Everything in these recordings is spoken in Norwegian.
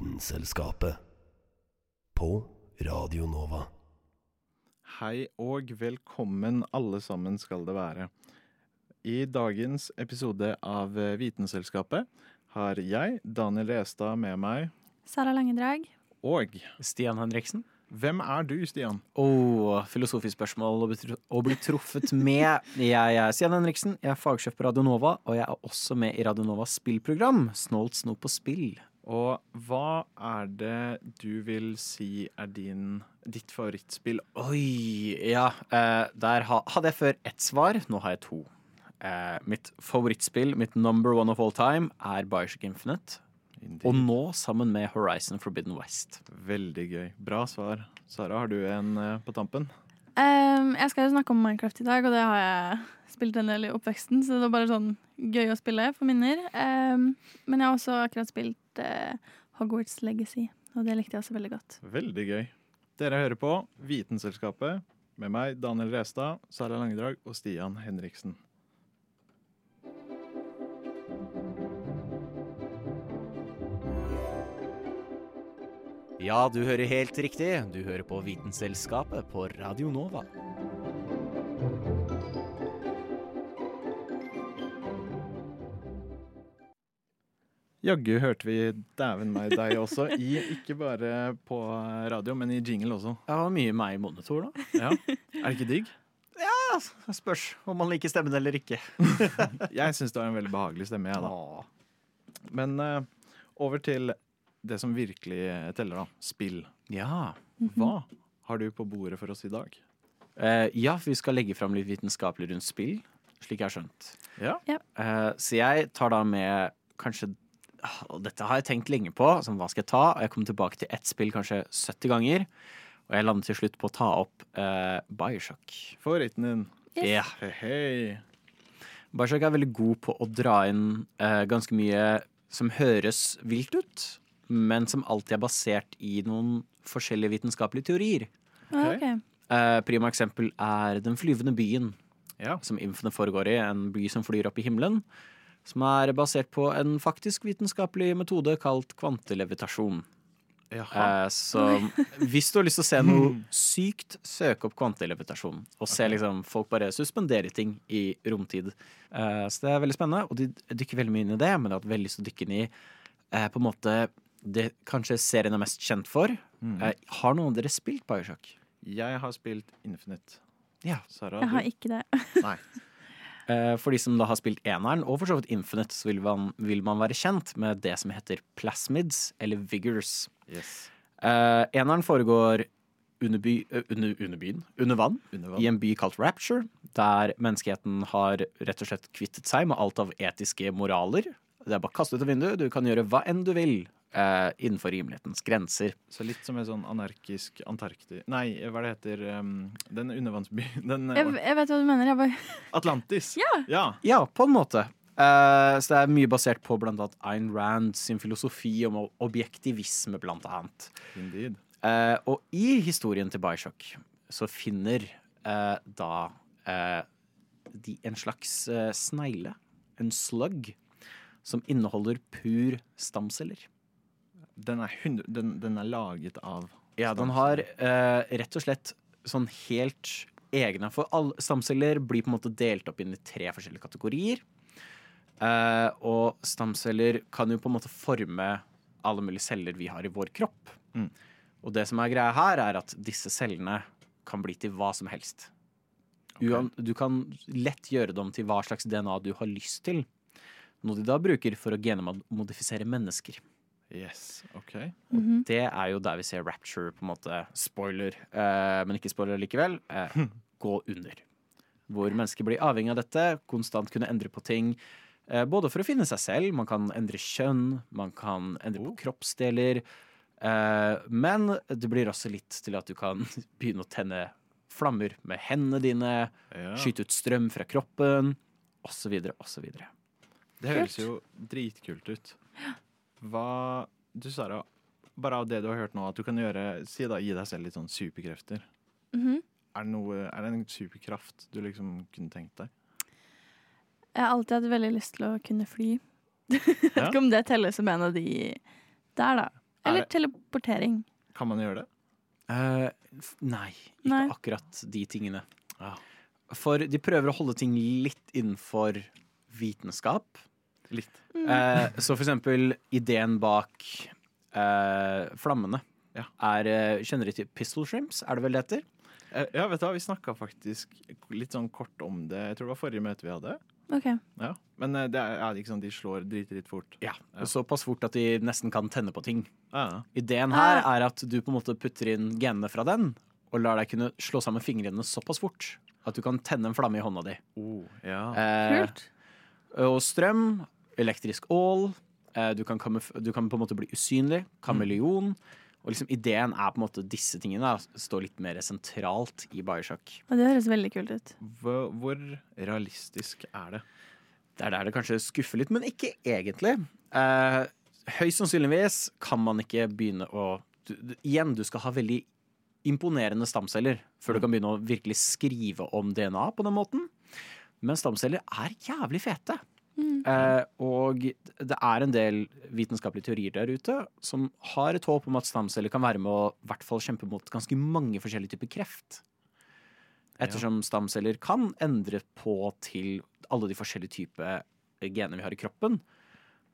Vitenselskapet. På Radio Nova. Hei og velkommen alle sammen skal det være. I dagens episode av Vitenselskapet har jeg, Daniel Restad, med meg. Sara Langedrag. Og Stian Henriksen. hvem er du, Stian? Oh, filosofisk spørsmål å bli å bli truffet med. Jeg er Stian Henriksen, jeg er fagsjef på Radio Nova, og jeg er også med i Radio Novas spillprogram, Snålt snop og spill. Og hva er det du vil si er din, ditt favorittspill? Oi, ja. Eh, der ha, hadde jeg før ett svar, nå har jeg to. Eh, mitt favorittspill, mitt number one of all time, er Bioshock Infinite. Og nå sammen med Horizon Forbidden West. Veldig gøy. Bra svar. Sara, har du en eh, på tampen? Um, jeg skal jo snakke om Minecraft i dag, og det har jeg spilt en del i oppveksten, så det var bare sånn gøy å spille for minner. Um, men jeg har også akkurat spilt uh, Hogwarts Legacy, og det likte jeg også veldig godt. Veldig gøy. Dere hører på Vitenselskapet med meg, Daniel Restad, Sara Langedrag og Stian Henriksen. Ja, du hører helt riktig. Du hører på Vitenselskapet på Radio Nova. Jaggu hørte vi dæven meg deg også, i, ikke bare på radio, men i jingle også. Det var mye meg i monitor, da. Ja. Er det ikke digg? Ja, spørs om man liker stemmen eller ikke. Jeg syns det var en veldig behagelig stemme. Jeg, da. Men uh, over til det som virkelig teller, da. Spill. Ja. Hva har du på bordet for oss i dag? Uh, ja, vi skal legge fram litt vitenskapelig rundt spill, slik jeg har skjønt. Ja. Uh, så jeg tar da med kanskje Og dette har jeg tenkt lenge på, som hva skal jeg ta? Og jeg kommer tilbake til ett spill kanskje 70 ganger. Og jeg lander til slutt på å ta opp eh, Bioshock. Favoritten din? Yes. Yeah. Hei, hei. Bioshock er veldig god på å dra inn eh, ganske mye som høres vilt ut, men som alltid er basert i noen forskjellige vitenskapelige teorier. Okay. ok. Eh, prima eksempel er Den flyvende byen, Ja. som Infene foregår i. En by som flyr opp i himmelen. Som er basert på en faktisk vitenskapelig metode kalt kvantelevitasjon. Jaha. Eh, så hvis du har lyst til å se noe sykt, søk opp kvantelevitasjon. Og se liksom folk bare suspendere ting i romtid. Eh, så det er veldig spennende, og de dykker veldig mye inn i det. Men jeg har hatt veldig lyst til å dykke inn i eh, på en måte det kanskje serien er mest kjent for. Eh, har noen av dere spilt Bioshock? Jeg har spilt Infinite. Ja. Sara, Jeg har du? ikke det. Nei. Eh, For de som da har spilt eneren, og for så vidt Infinite, så vil man, vil man være kjent med det som heter plasmids, eller vigors. Yes. Eh, eneren foregår under, by, eh, under, under byen, under vann, Under vann. i en by kalt Rapture, der menneskeheten har rett og slett kvittet seg med alt av etiske moraler. Det er bare å kaste ut av vinduet, du kan gjøre hva enn du vil eh, innenfor rimelighetens grenser. Så litt som en sånn anarkisk Antarktis Nei, hva det heter um, Den undervannsbyen Den Jeg, uh, jeg vet hva du mener. Jeg bare, Atlantis. Ja. Ja, på en måte. Eh, så det er mye basert på blant annet Ayn Rand sin filosofi om objektivisme, blant annet. Indeed. Eh, og i historien til Bajsjok så finner eh, da eh, de en slags eh, snegle, en slug, som inneholder pur stamceller. Den er, den, den er laget av Ja, den har uh, rett og slett sånn helt egne For alle stamceller blir på en måte delt opp inn i tre forskjellige kategorier. Uh, og stamceller kan jo på en måte forme alle mulige celler vi har i vår kropp. Mm. Og det som er greia her, er at disse cellene kan bli til hva som helst. Okay. du kan lett gjøre dem til hva slags DNA du har lyst til. Noe de da bruker for å genmodifisere mennesker. Yes, ok. Mhm. Det er jo der vi ser Rapture, på en måte. Spoiler, eh, men ikke spoiler likevel. Eh, gå under. Hvor mennesker blir avhengig av dette, konstant kunne endre på ting. Eh, både for å finne seg selv, man kan endre kjønn, man kan endre på kroppsdeler. Eh, men det blir også litt til at du kan begynne å tenne flammer med hendene dine, Ja. skyte ut strøm fra kroppen, osv., osv. Det høres jo dritkult ut. Hva Du Sara, bare av det du har hørt nå, at du kan gjøre Si da, gi deg selv litt sånn superkrefter. Mhm. Er det, noe, er det en superkraft du liksom kunne tenkt deg? Jeg har alltid hatt veldig lyst til å kunne fly. Jeg vet Ja. ikke om det teller som en av de der, da. Er Eller det- teleportering. Kan man gjøre det? Uh, nei, ikke Nei. akkurat de tingene. Ja. For de prøver å holde ting litt innenfor vitenskap. Litt. Eh, så for eksempel ideen bak eh, flammene Ja. er eh, Kjenner du til pistol shrimps? Er det vel det heter? Eh, Ja, vet du hva, vi snakka faktisk litt sånn kort om det. Jeg tror det var forrige møte vi hadde. OK. Ja. Men eh, det er, ja, ikke sånn de slår drit, drit fort. Ja. Såpass fort at de nesten kan tenne på ting. Ja. Ideen her er at du på en måte putter inn genene fra den, og lar deg kunne slå sammen fingrene såpass fort at du kan tenne en flamme i hånda di. Oh, ja. Eh, Kult. og strøm, elektrisk ål, eh, du, kan kamuf- du kan på en måte bli usynlig, kameleon. Og liksom ideen er på en måte disse tingene da, står litt mer sentralt i Bioshock. Og det høres veldig kult ut. Hvor, hvor realistisk er det? Det er der det kanskje skuffer litt, men ikke egentlig. Eh, høyst sannsynligvis kan man ikke begynne å du, du, Igjen, du skal ha veldig imponerende stamceller før du kan begynne å virkelig skrive om DNA på den måten. Men stamceller er jævlig fete. Eh, og det er en del vitenskapelige teorier der ute som har et håp om at stamceller kan være med å i hvert fall kjempe mot ganske mange forskjellige typer kreft. Ettersom stamceller kan endre på til alle de forskjellige typer gener vi har i kroppen.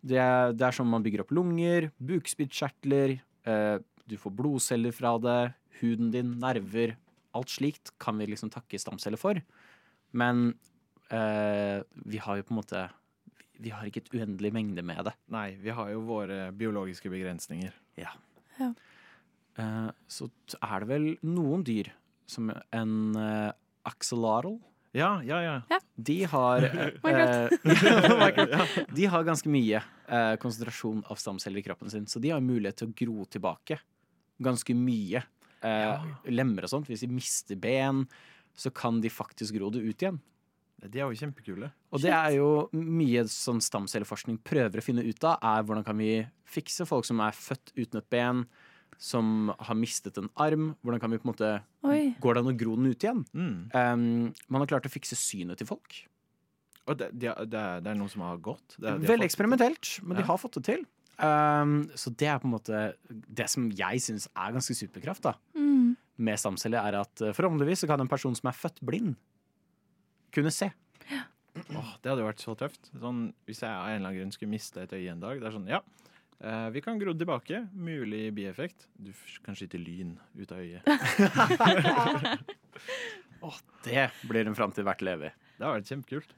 Det er, det er som man bygger opp lunger, bukspyttkjertler, eh, du får blodceller fra det, huden din, nerver. Alt slikt kan vi liksom takke stamceller for. Men eh, vi har jo på en måte Vi har ikke et uendelig mengde med det. Nei, vi har jo våre biologiske begrensninger. Ja. Ja. Eh, så er det vel noen dyr, som en uh, axolotl Ja, ja, ja. De har uh, eh, De har ganske mye uh, konsentrasjon av stamceller i kroppen sin, så de har mulighet til å gro tilbake ganske mye. Eh, Lemmer og sånt. Hvis de mister ben, så kan de faktisk gro det ut igjen. De er jo kjempekule. Og det er jo mye sånn stamcelleforskning prøver å finne ut av, er hvordan kan vi fikse folk som er født uten et ben, som har mistet en arm. Hvordan kan vi på en måte Oi. Går det an å gro den ut igjen? Mm. Um, man har klart å fikse synet til folk. Og det, de, det, er, det er noe som har gått? Det, de har Veldig eksperimentelt, men de har fått det til. Um, så det er på en måte det som jeg syns er ganske superkraft da, Mm. med stamceller, er at uh, forhåpentligvis så kan en person som er født blind, kunne se. Oh, det hadde jo vært så tøft. Sånn, hvis jeg av en eller annen grunn skulle miste et øye en dag. Det er sånn, ja, eh, vi kan gro tilbake. Mulig bieffekt. Du kan skyte lyn ut av øyet. Åh, det blir en framtid verdt å leve i. Det har vært kjempekult.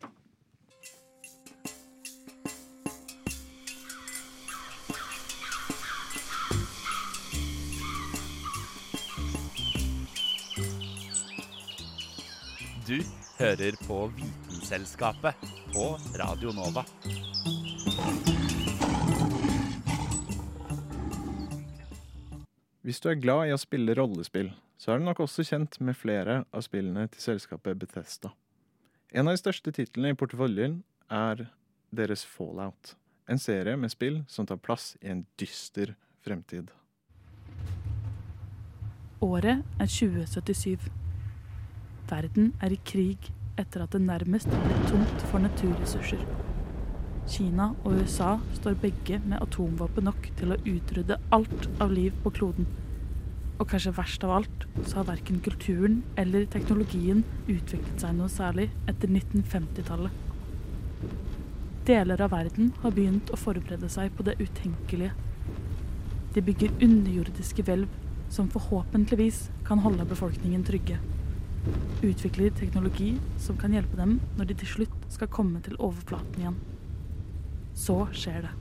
Du hører på Vitenselskapet på Radio Nova. Hvis du er glad i å spille rollespill, så er du nok også kjent med flere av spillene til selskapet Bethesda. En av de største titlene i porteføljen er deres Fallout. En serie med spill som tar plass i en dyster fremtid. Året er 2077. Verden er i krig etter at det nærmest ble tomt for naturressurser. Kina og USA står begge med atomvåpen nok til å utrydde alt av liv på kloden. Og kanskje verst av alt, så har verken kulturen eller teknologien utviklet seg noe særlig etter 1950-tallet. Deler av verden har begynt å forberede seg på det utenkelige. De bygger underjordiske hvelv som forhåpentligvis kan holde befolkningen trygge. Utvikler teknologi som kan hjelpe dem når de til slutt skal komme til overflaten igjen. Så skjer det.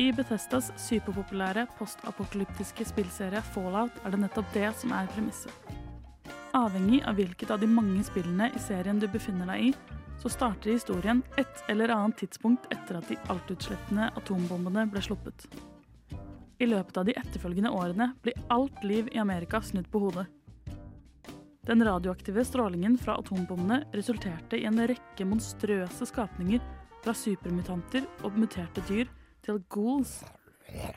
I Bethesdas superpopulære postapokalyptiske spillserie Fallout er det nettopp det som er premisset. Avhengig av hvilket av de mange spillene i serien du befinner deg i, så starter historien et eller annet tidspunkt etter at de altutslettende atombombene ble sluppet. I løpet av de etterfølgende årene blir alt liv i Amerika snudd på hodet. Den radioaktive strålingen fra atombombene resulterte i en rekke monstrøse skapninger fra supermutanter og muterte dyr til ghouls,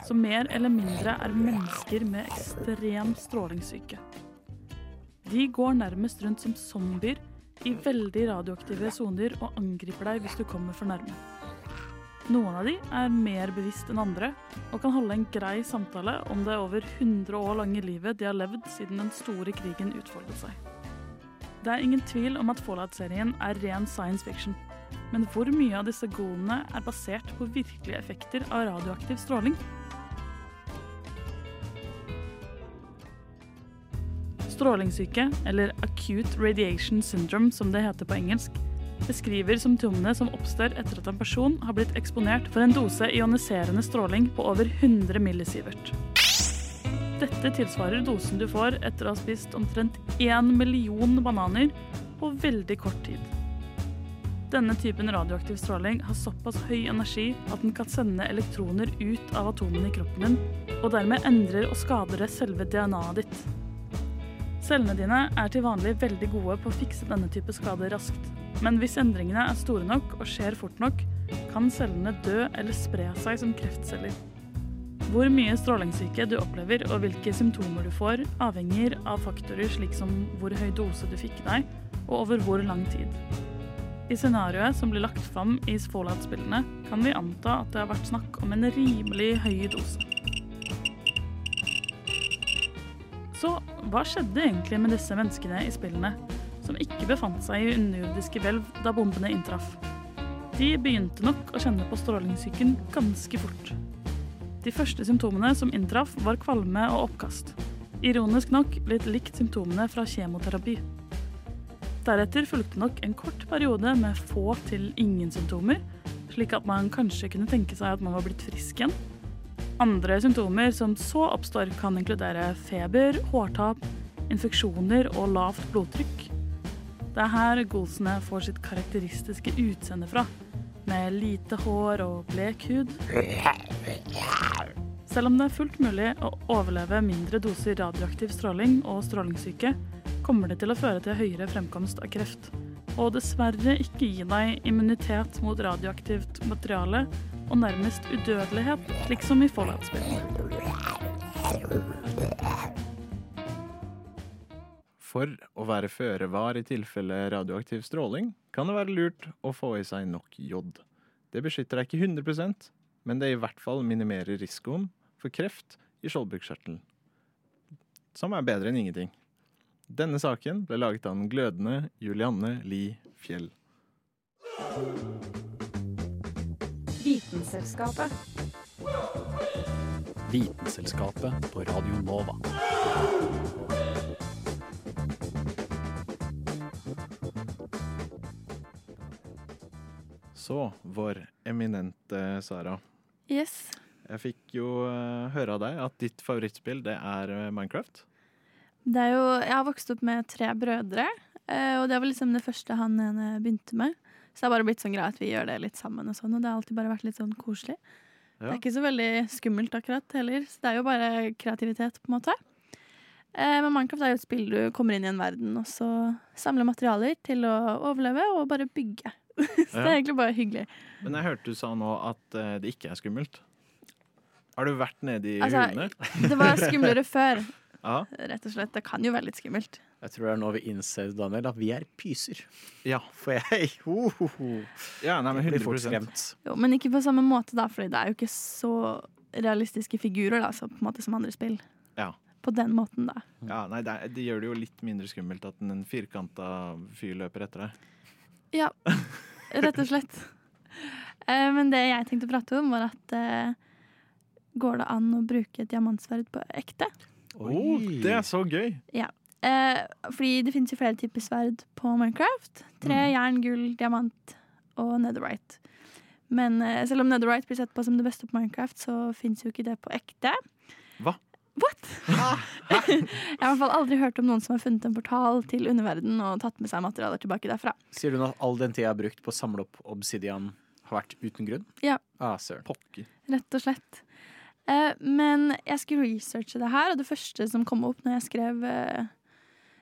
som mer eller mindre er mennesker med ekstrem strålingssyke. De går nærmest rundt som zombier i veldig radioaktive soner og angriper deg hvis du kommer for nærme. Noen av de er mer bevisst enn andre og kan holde en grei samtale om det over 100 år lange livet de har levd siden den store krigen utfoldet seg. Det er ingen tvil om at Fallout-serien er ren science fiction. Men hvor mye av disse godene er basert på virkelige effekter av radioaktiv stråling? Strålingssyke, eller acute radiation syndrome som det heter på engelsk, beskriver symptomene som oppstår etter at en person har blitt eksponert for en dose ioniserende stråling på over 100 millisievert. Dette tilsvarer dosen du får etter å ha spist omtrent 1 million bananer på veldig kort tid. Denne typen radioaktiv stråling har såpass høy energi at den kan sende elektroner ut av atomene i kroppen din, og dermed endrer og skader det selve DNA-et ditt. Cellene dine er til vanlig veldig gode på å fikse denne type skader raskt. Men hvis endringene er store nok og skjer fort nok, kan cellene dø eller spre seg som kreftceller. Hvor mye strålingssyke du opplever og hvilke symptomer du får, avhenger av faktorer slik som hvor høy dose du fikk deg, og over hvor lang tid. I scenarioet som blir lagt fram i Fallout-spillene, kan vi anta at det har vært snakk om en rimelig høy dose. Så hva skjedde egentlig med disse menneskene i spillene, som ikke befant seg i underjordiske hvelv da bombene inntraff? De begynte nok å kjenne på strålingssyken ganske fort. De første symptomene som inntraff, var kvalme og oppkast. Ironisk nok litt likt symptomene fra kjemoterapi. Deretter fulgte nok en kort periode med få til ingen symptomer, slik at man kanskje kunne tenke seg at man var blitt frisk igjen. Andre symptomer som så oppstår, kan inkludere feber, hårtap, infeksjoner og lavt blodtrykk. Det er her golsene får sitt karakteristiske utseende fra, med lite hår og blek hud. Selv om det er fullt mulig å overleve mindre doser radioaktiv stråling og strålingssyke, kommer det til å føre til høyere fremkomst av kreft. Og dessverre ikke gi deg immunitet mot radioaktivt materiale og nærmest udødelighet, slik som i Fallout-spillene. For å være føre var i tilfelle radioaktiv stråling, kan det være lurt å få i seg nok jod. Det beskytter deg ikke 100% men det i hvert fall minimerer risikoen for kreft i skjoldbruskkjertelen. Som er bedre enn ingenting. Denne saken ble laget av den glødende Julianne Li Fjell. Vitenselskapet. Vitenselskapet på Radio Nova. Så, vår eminente Sara. Yes. Jeg fikk jo eh, høre av deg at ditt favorittspill, det er eh, Minecraft. Det er jo, jeg har vokst opp med tre brødre, eh, og det var liksom det første han ene begynte med. Så det har bare blitt sånn greit at vi gjør det litt sammen, og sånn, og det har alltid bare vært litt sånn koselig. Det er ikke så veldig skummelt akkurat heller, så det er jo bare kreativitet, på en måte. Eh, Men Minecraft er jo et spill du kommer inn i en verden, og så samler materialer til å overleve og bare bygge. så det er egentlig bare hyggelig. Men jeg hørte du sa nå at eh, det ikke er skummelt. Har du vært nede i Altså, hulene? Det var skumlere før, Ja. rett og slett. Det kan jo være litt skummelt. Jeg tror det er nå vi innser, Daniel, at vi er pyser. Ja. For jeg ho, ho, ho. ja nei, men Jeg blir fort 100 skremt. Jo, men ikke på samme måte, da, fordi det er jo ikke så realistiske figurer da, så på en måte som andre spill. Ja. På den måten, da. Ja, nei, det, er- det gjør det jo litt mindre skummelt at en firkanta fyr løper etter deg. Ja, rett og slett. Eh, Men det jeg tenkte å prate om, var at eh, går det an å bruke et diamantsverd på ekte? Oh, det er så gøy! Eh, fordi det finnes jo flere typer sverd på Minecraft. Tre, Mm. jern, gull, diamant og netherite. Men eh, selv om Netherite blir sett på som det beste på Minecraft, så fins jo ikke det på ekte. Hva? What? jeg har i hvert fall aldri hørt om noen som har funnet en portal til underverden og tatt med seg materialer tilbake derfra. Sier du at all den tida jeg har brukt på å samle opp obsidian, har vært uten grunn? Ja. Ah. Pokker. Rett og slett. Eh, men jeg skulle researche det her, og det første som kom opp når jeg skrev eh,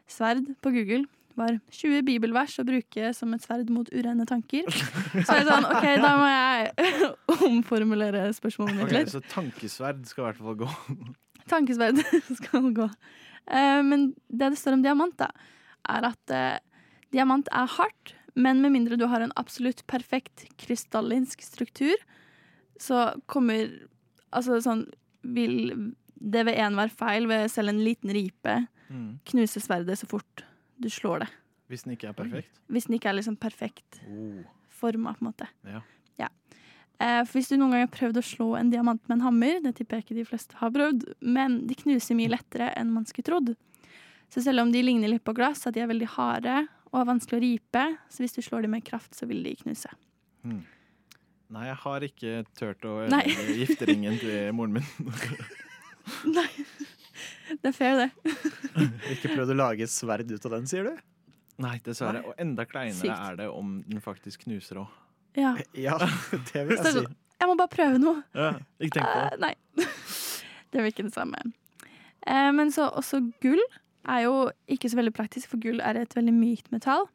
sverd på Google, var 20 bibelvers å bruke som et sverd mot urene tanker. Så jeg sånn, OK, da må jeg omformulere spørsmålet mitt litt. Okay, så tankesverd skal i hvert fall gå. Tankesverd skal gå. Eh, men det det står om diamant, da, er at eh, diamant er hardt, men med mindre du har en absolutt perfekt krystallinsk struktur, så kommer Altså sånn Vil det ved enhver feil ved selv en liten ripe Mm. knuse sverdet så fort du slår det. Hvis den ikke er perfekt. Hvis den ikke er liksom perfekt Oh. forma, på en måte. Ja. Eh, for hvis du noen gang har prøvd å slå en diamant med en hammer, det tipper jeg ikke de fleste har prøvd, men de knuser mye lettere enn man skulle trodd. Så selv om de ligner litt på glass, at de er veldig harde og har vanskelig å ripe, så hvis du slår dem med kraft, så vil de knuse. Nei, jeg har ikke turt å gifte ødelegge gifteringen til moren min. Nei, det er fair, det. Ikke prøvd å lage et sverd ut av den, sier du? Nei, dessverre. Og enda kleinere Sykt. er det om den faktisk knuser òg. Ja. Ja, det vil jeg si. jeg må bare prøve noe. Ja, ikke tenk på det. Uh, nei. det er ikke det samme. Uh, men så også gull er jo ikke så veldig praktisk, for gull er et veldig mykt metall.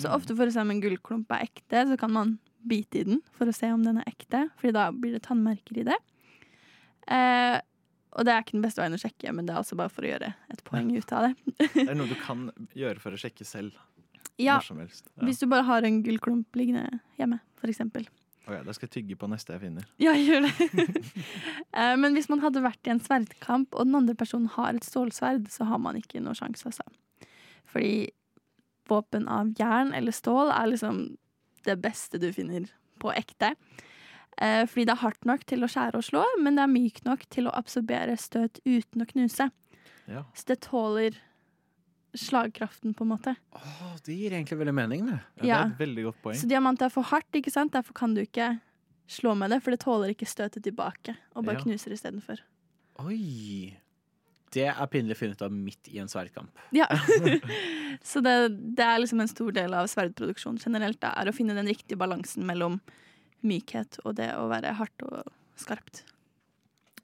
Så Mm. ofte for å se om en gullklump er ekte, så kan man bite i den for å se om den er ekte, Fordi da blir det tannmerker i det. Eh, og det er ikke den beste veien å sjekke, men det er altså bare for å gjøre et poeng ut av det. Det er noe du kan gjøre for å sjekke selv. Ja, Når som helst. Ja. Hvis du bare har en gullklump liggende hjemme, eksempel. Ok, da skal jeg tygge på neste jeg finner. Ja, gjør det. Eh, Men hvis man hadde vært i en sverdkamp, og den andre personen har et stålsverd, så har man ikke noe sjanse, altså. Fordi våpen av jern eller stål er liksom det beste du finner på ekte. Eh, Fordi det er hardt nok til å skjære og slå, men det er mykt nok til å absorbere støt uten å knuse. Ja. Så det tåler slagkraften, på en måte. Åh, det gir egentlig veldig mening, det. Ja, Det er et veldig godt poeng. Så diamant er for hardt, ikke sant? Derfor kan du ikke slå med det, for det tåler ikke støtet tilbake, og bare Ja. knuser istedenfor. Oi. Det er pinlig å finne ut av midt i en sverdkamp. Ja. Så det, det er liksom en stor del av sverdproduksjon generelt, da, er å finne den riktige balansen mellom mykhet og det å være hardt og skarpt.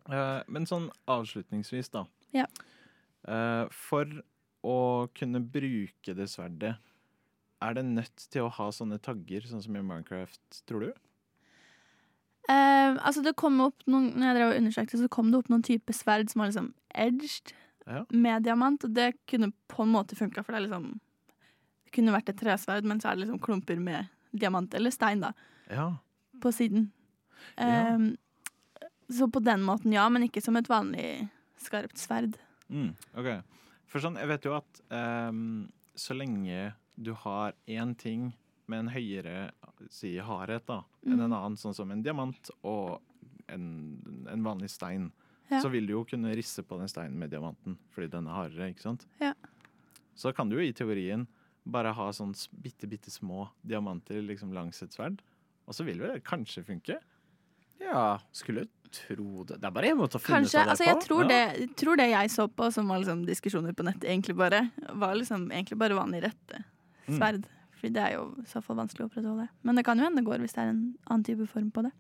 Eh, men sånn avslutningsvis, da. Ja. Eh, for å kunne bruke det sverdet, er det nødt til å ha sånne tagger, sånn som i Minecraft, tror du? Eh, altså det kom opp noen, når jeg drev og undersøkte, så kom det opp noen type sverd som var liksom edged Ja. med diamant, og det kunne på en måte funka, for det er liksom Det kunne vært et tresverd, men så er det liksom klumper med diamant eller stein da, Ja. På siden. Ja. Eh, så på den måten, ja, men ikke som et vanlig skarpt sverd. Mm, ok. For sånn, jeg vet jo at um, så lenge du har én ting med en høyere si, hardhet da, enn Mhm. en annen, sånn som en diamant og en, en vanlig stein, Ja. så vil du jo kunne risse på den steinen med diamanten, fordi den er hardere, ikke sant? Ja. Så kan du jo i teorien bare ha sånn bitte, bitte små diamanter liksom langs et sverd, og så vil det kanskje funke. Ja, skulle tro det. Det er bare en måte å finne Kanskje. ut av Altså, jeg på. tror det, tror det jeg så på, som var liksom diskusjoner på nettet, egentlig bare var liksom egentlig bare vanlig rette Mm. sverd. Fordi det er jo i så fall vanskelig å opprettholde. Men det kan jo hende det går hvis det er en annen type form på det.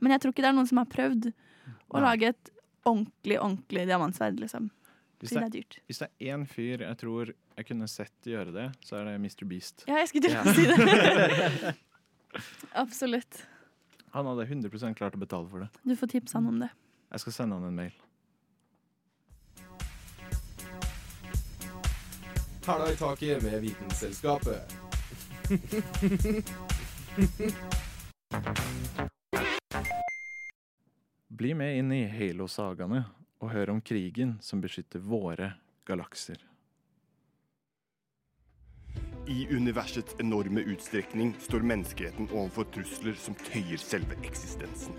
Men jeg tror ikke det er noen som har prøvd å Nei. lage et ordentlig, ordentlig diamantsverd, liksom. Hvis det, det, det er dyrt. hvis det er én fyr jeg tror jeg kunne sett gjøre det, så er det Mr. Beast. Ja, jeg skulle til å si det. Absolutt. Han hadde 100% klart å betale for det. Du får tipse han om det. Jeg skal sende han en mail. Hæla i taket med Vitenselskapet. Bli med inn i Halo-sagaene og hør om krigen som beskytter våre galakser. I universets enorme utstrekning står menneskeheten overfor trusler som tøyer selve eksistensen.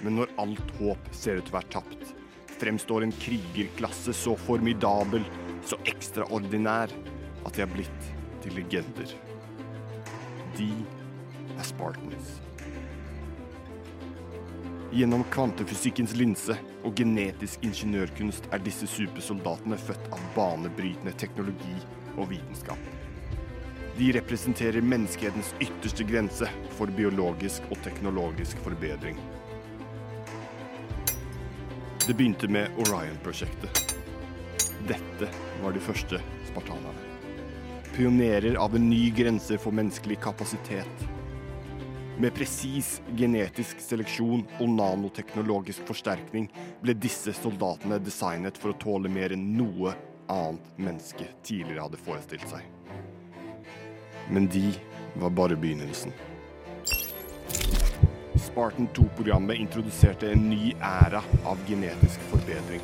Men når alt håp ser ut til å være tapt, fremstår en krigerklasse så formidabel, så ekstraordinær, at de har blitt til legender. De er Spartans. Gjennom kvantefysikkens linse og genetisk ingeniørkunst er disse supersoldatene født av banebrytende teknologi og vitenskap. De representerer menneskehetens ytterste grense for biologisk og teknologisk forbedring. Det begynte med Orion-prosjektet. Dette var de første spartanerne. Pionerer av en ny grense for menneskelig kapasitet. Med presis genetisk seleksjon og nanoteknologisk forsterkning ble disse soldatene designet for å tåle mer enn noe annet menneske tidligere hadde forestilt seg. Men de var bare begynnelsen. Spartan 2-programmet introduserte en ny æra av genetisk forbedring.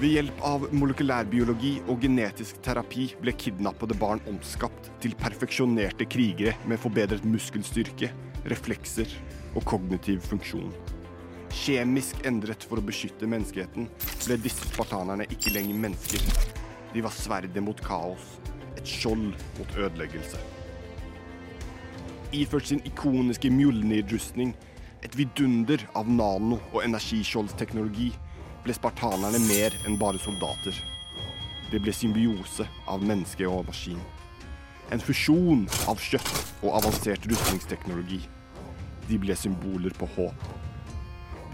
Ved hjelp av molekylærbiologi og genetisk terapi ble kidnappede barn omskapt til perfeksjonerte krigere med forbedret muskelstyrke, reflekser og kognitiv funksjon. Kjemisk endret for å beskytte menneskeheten ble disse spartanerne ikke lenger mennesker. De var sverdet mot kaos, et skjold mot ødeleggelse. Iført sin ikoniske Mjolnir-rustning, et vidunder av nano- og energiskjoldsteknologi, ble spartanerne mer enn bare soldater. Det ble symbiose av menneske og maskin. En fusjon av kjøtt og avansert rustningsteknologi. De ble symboler på håp.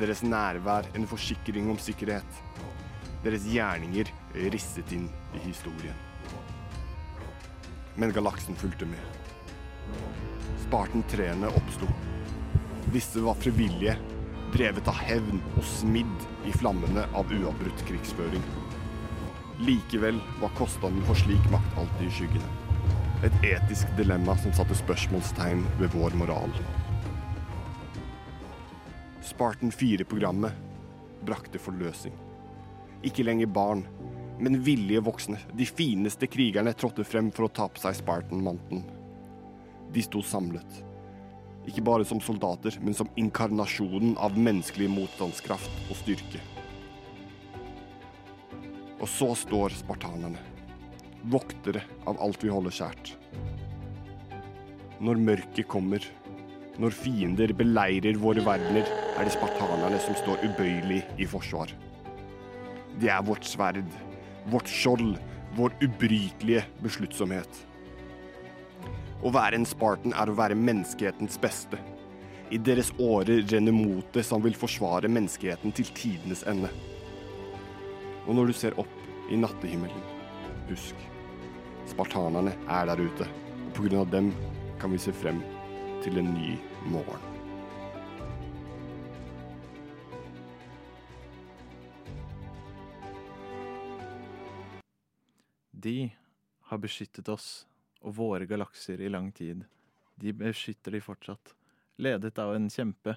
Deres nærvær en forsikring om sikkerhet. Deres gjerninger risset inn i historien. Men galaksen fulgte med. Spartan-treene oppsto. Disse var frivillige, drevet av hevn og smidd i flammene av uavbrutt krigsføring. Likevel var kostnaden for slik makt alltid i skyggene. Et etisk dilemma som satte spørsmålstegn ved vår moral. Spartan 4-programmet brakte forløsning. Ikke lenger barn, men villige voksne. De fineste krigerne trådte frem for å ta på seg Spartan-manten. De sto samlet. Ikke bare som soldater, men som inkarnasjonen av menneskelig motstandskraft og styrke. Og så står spartanerne. Voktere av alt vi holder kjært. Når mørket kommer, når fiender beleirer våre verdener, er det spartanerne som står ubøyelig i forsvar. Det er vårt sverd, vårt skjold, vår ubrytelige besluttsomhet. Å være en Spartan er å være menneskehetens beste. I deres årer renner motet som vil forsvare menneskeheten til tidenes ende. Og når du ser opp i nattehimmelen, husk, spartanerne er der ute, og av dem kan vi se frem til en ny morgen. De har beskyttet oss og våre galakser i lang tid. De beskytter de fortsatt. Ledet av en kjempe.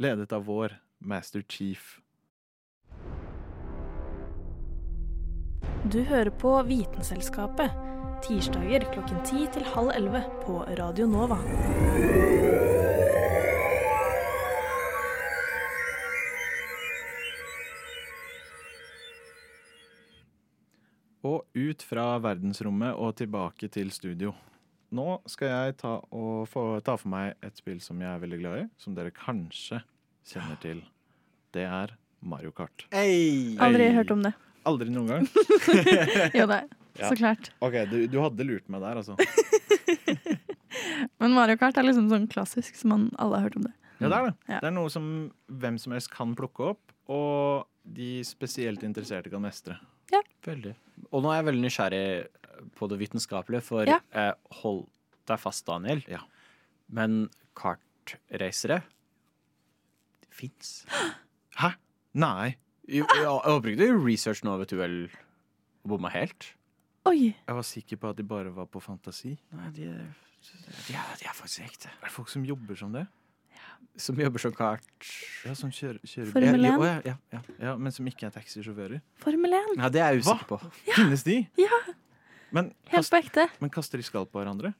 Ledet av vår Master Chief. Du hører på Vitenselskapet. Tirsdager klokken ti til halv 11 på Radio Nova. Og ut fra verdensrommet og tilbake til studio. Nå skal jeg ta, og få, ta for meg et spill som jeg er veldig glad i, som dere kanskje kjenner til. Det er Mario Kart. Aldri hørt om det. Aldri noen gang? Jo, det. Ja. Så klart. OK, du, du hadde lurt meg der, altså. Men Mario Kart er liksom sånn klassisk, så man alle har hørt om det. Ja, det er det. Ja. Det er noe som hvem som helst kan plukke opp, og de spesielt interesserte kan mestre. Veldig. Og nå er jeg veldig nysgjerrig på det vitenskapelige, for Ja. eh, hold deg fast, Daniel. Men kartreisere fins. Hæ? Nei. Jeg, jeg, jeg håper ikke du research nå, vet du vel, bomma helt. Oi. Jeg var sikker på at de bare var på fantasi. Nei, de, de, er, de er faktisk ekte. Er det folk som jobber som det? Som jobber som kart... Ja, som kjører, kjører Formel 1. ja, ja, ja. Ja, Men som ikke er taxisjåfører? Formel 1. ja, det er jeg usikker på. Finnes de? Ja, Men, helt kast, på ekte. men kaster de skall på hverandre?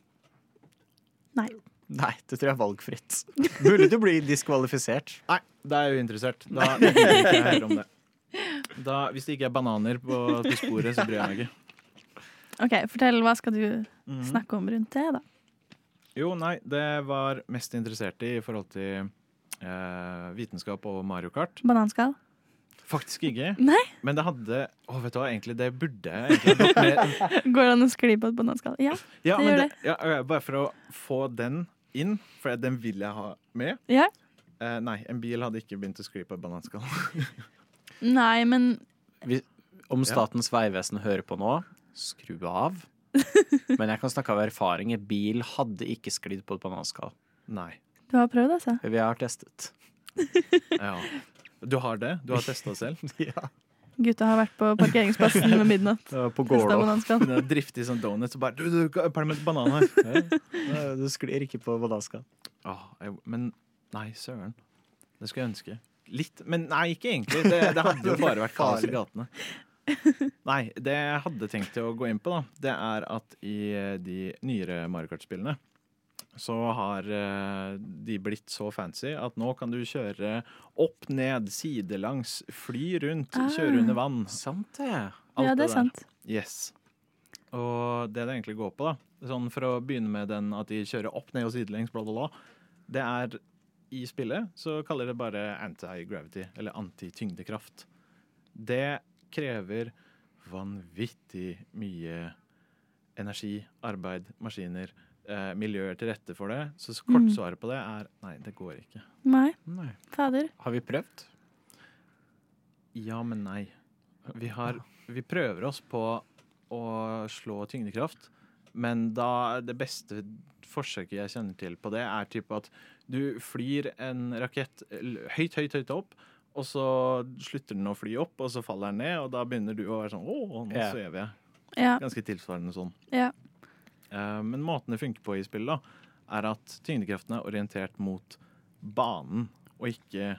Nei. Nei, det tror jeg er valgfritt. Burde du bli diskvalifisert. Nei, da er jeg uinteressert. Da jeg om det. Da, hvis det ikke er bananer på, på sporet, så bryr jeg meg ikke. OK, fortell. Hva skal du Mhm. snakke om rundt det, da? Jo, nei, det var mest interessert i i forhold til eh, vitenskap og Mario Kart. Bananskall. Faktisk ikke. Nei. Men det hadde Å, vet du hva, egentlig, det burde jeg egentlig med. Går det an å skli på et bananskall? Ja, Ja, det gjør det, det. ja, bare for å få den inn, for den vil jeg ha med. Ja. Eh, nei, en bil hadde ikke begynt å skli på et bananskall. Nei, men Vi, om Ja. Statens vegvesen hører på nå, skru av. Men jeg kan snakke av erfaring. Bil hadde ikke sklidd på et bananskall. Nei. du har prøvd, altså? Vi har testet. Ja. Du har det? Du har testa selv? ja. Gutta har vært på parkeringsplassen med midnatt. På Testet Driftig sånn donuts og bare Du, du, par med banan her. Du sklir ikke på bananskall. Men nei, søren. Det skulle jeg ønske. Litt. Men nei, ikke egentlig. Det, det hadde jo bare vært kaos i gatene. Nei, det jeg hadde tenkt til å gå inn på, da, det er at i eh, de nyere Mario Kart-spillene så har eh, de blitt så fancy at nå kan du kjøre opp, ned, sidelangs, fly rundt, Ah. kjøre under vann. Sant det. Alt Ja, det er der. sant. Yes. Og det det egentlig går på, da, sånn for å begynne med den at de kjører opp, ned og sidelengs, bla, bla, bla, det er i spillet så kaller det bare anti-gravity, eller anti-tyngdekraft. Det krever vanvittig mye energi, arbeid, maskiner, eh, miljøer til rette for det. Så Mm. kortsvaret på det er nei, det går ikke. Nei, Nei. fader. Har vi prøvd? Ja, men nei. Vi, har, vi prøver oss på å slå tyngdekraft, men da det beste forsøket jeg kjenner til på det, er typ at du flyr en rakett høyt, høyt, høyt opp, og så slutter den å fly opp, og så faller den ned, og da begynner du å være sånn Å, nå yeah. svever jeg. Ja. Ganske tilsvarende sånn. Ja. Eh, Men måten det funker på i spillet, da, er at tyngdekraften er orientert mot banen, og ikke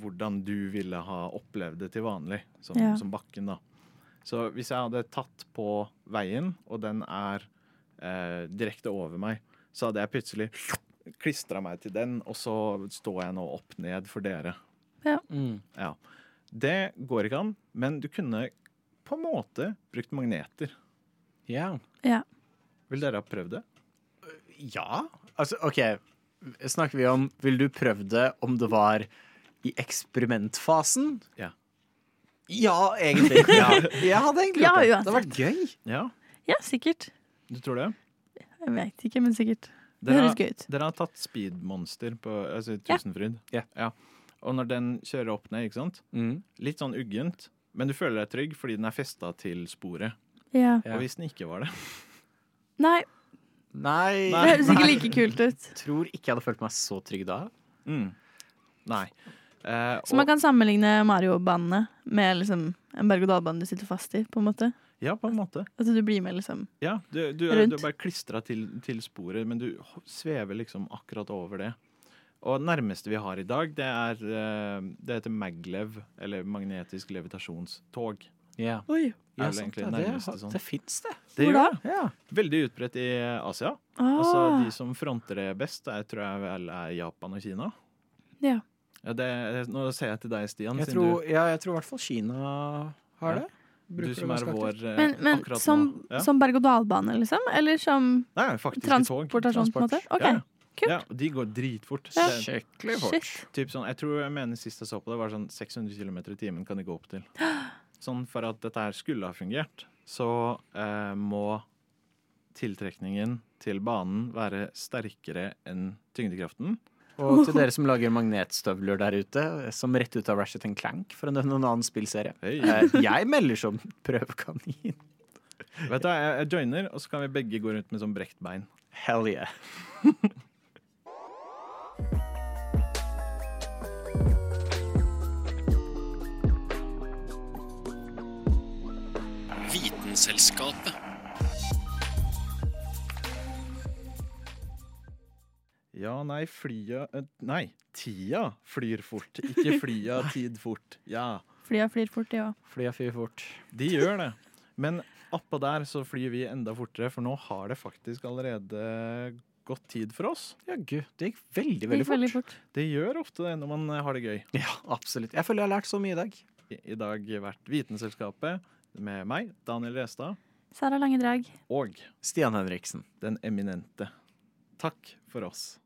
hvordan du ville ha opplevd det til vanlig, som, Ja. som bakken, da. Så hvis jeg hadde tatt på veien, og den er eh, direkte over meg, så hadde jeg plutselig klistra meg til den, og så står jeg nå opp ned for dere. Ja. Mm. Ja. Det går ikke an, men du kunne på en måte brukt magneter. Ja. Ja. Vil dere ha prøvd det? Ja. Altså, OK. Snakker vi om Vil du prøvd det om det var i eksperimentfasen? Ja. Ja, egentlig. Ja. Jeg hadde egentlig Ja, gjort det. Det hadde vært gøy. Ja, ja, sikkert. du tror det? Jeg vet ikke, men sikkert. Det Dere høres har, gøy ut. dere har tatt Speedmonster på altså, Ja. Ja. Og når den kjører opp ned, ikke sant? Mm. Litt sånn uggent, men du føler deg trygg fordi den er festa til sporet. Ja. Ja. Og hvis den ikke var det Nei, Nei. det høres ikke like kult ut. Tror ikke jeg hadde følt meg så trygg da. mm. Nei. Eh, Så man kan sammenligne Mario-banene med liksom en berg-og-dal-bane du sitter fast i, på en måte. Ja, på en måte. At du blir med, liksom. Ja, du, du, er, Rundt. du er bare klistra til, til sporet, men du svever liksom akkurat over det. Og det nærmeste vi har i dag, det er eh, Det heter maglev, eller magnetisk levitasjonstog. Ja. Oi. Ja, vel sant egentlig det. det Det, nærmeste sånn. det fins, det. Det Hvor da? Ja. Veldig utbredt i Asia. Ah. Altså De som fronter det best, er, tror jeg vel er Japan og Kina. Ja. Ja, det, nå ser jeg til deg, Stian. Jeg tror, tror, ja, jeg tror i hvert fall Kina har Ja. det. du, Bruker du som er vår eh, Men, men akkurat som, nå. Ja. som berg-og-dal-bane, liksom? Eller som Nei, faktisk tog. transportasjon, på en måte? OK, Ja, ja. Kult. Ja, de går dritfort. Ja. Skikkelig fort. Shit. Typ sånn, jeg tror jeg mener sist jeg så på det, var sånn 600 km i timen kan de gå opp til. Sånn for at dette her skulle ha fungert, så eh, må tiltrekningen til banen være sterkere enn tyngdekraften. Og til dere som lager magnetstøvler der ute, som rett ut av Ratchet Clank, for å nevne en annen spillserie. Hei. Eh, Jeg melder som prøvekanin. Vet du, hva, jeg joiner, og så kan vi begge gå rundt med sånn brekt bein. Hell yeah. Vitenselskapet. Ja, nei, flya eh, Nei, tida flyr fort. Ikke flya tid fort. Ja, Flya flyr fort, ja. Flya flyr fort. de gjør det. Men oppå der så flyr vi enda fortere, for nå har det faktisk allerede gått tid for oss. Ja, gud. Det gikk veldig, veldig gikk veldig fort. fort. Det gjør ofte det når man eh, har det gøy. Ja, absolutt. Jeg føler jeg har lært så mye i dag. I, i dag vært Vitenselskapet med meg, Daniel Restad, Sara Langedrag. Og Stian Henriksen. den eminente. Takk for oss.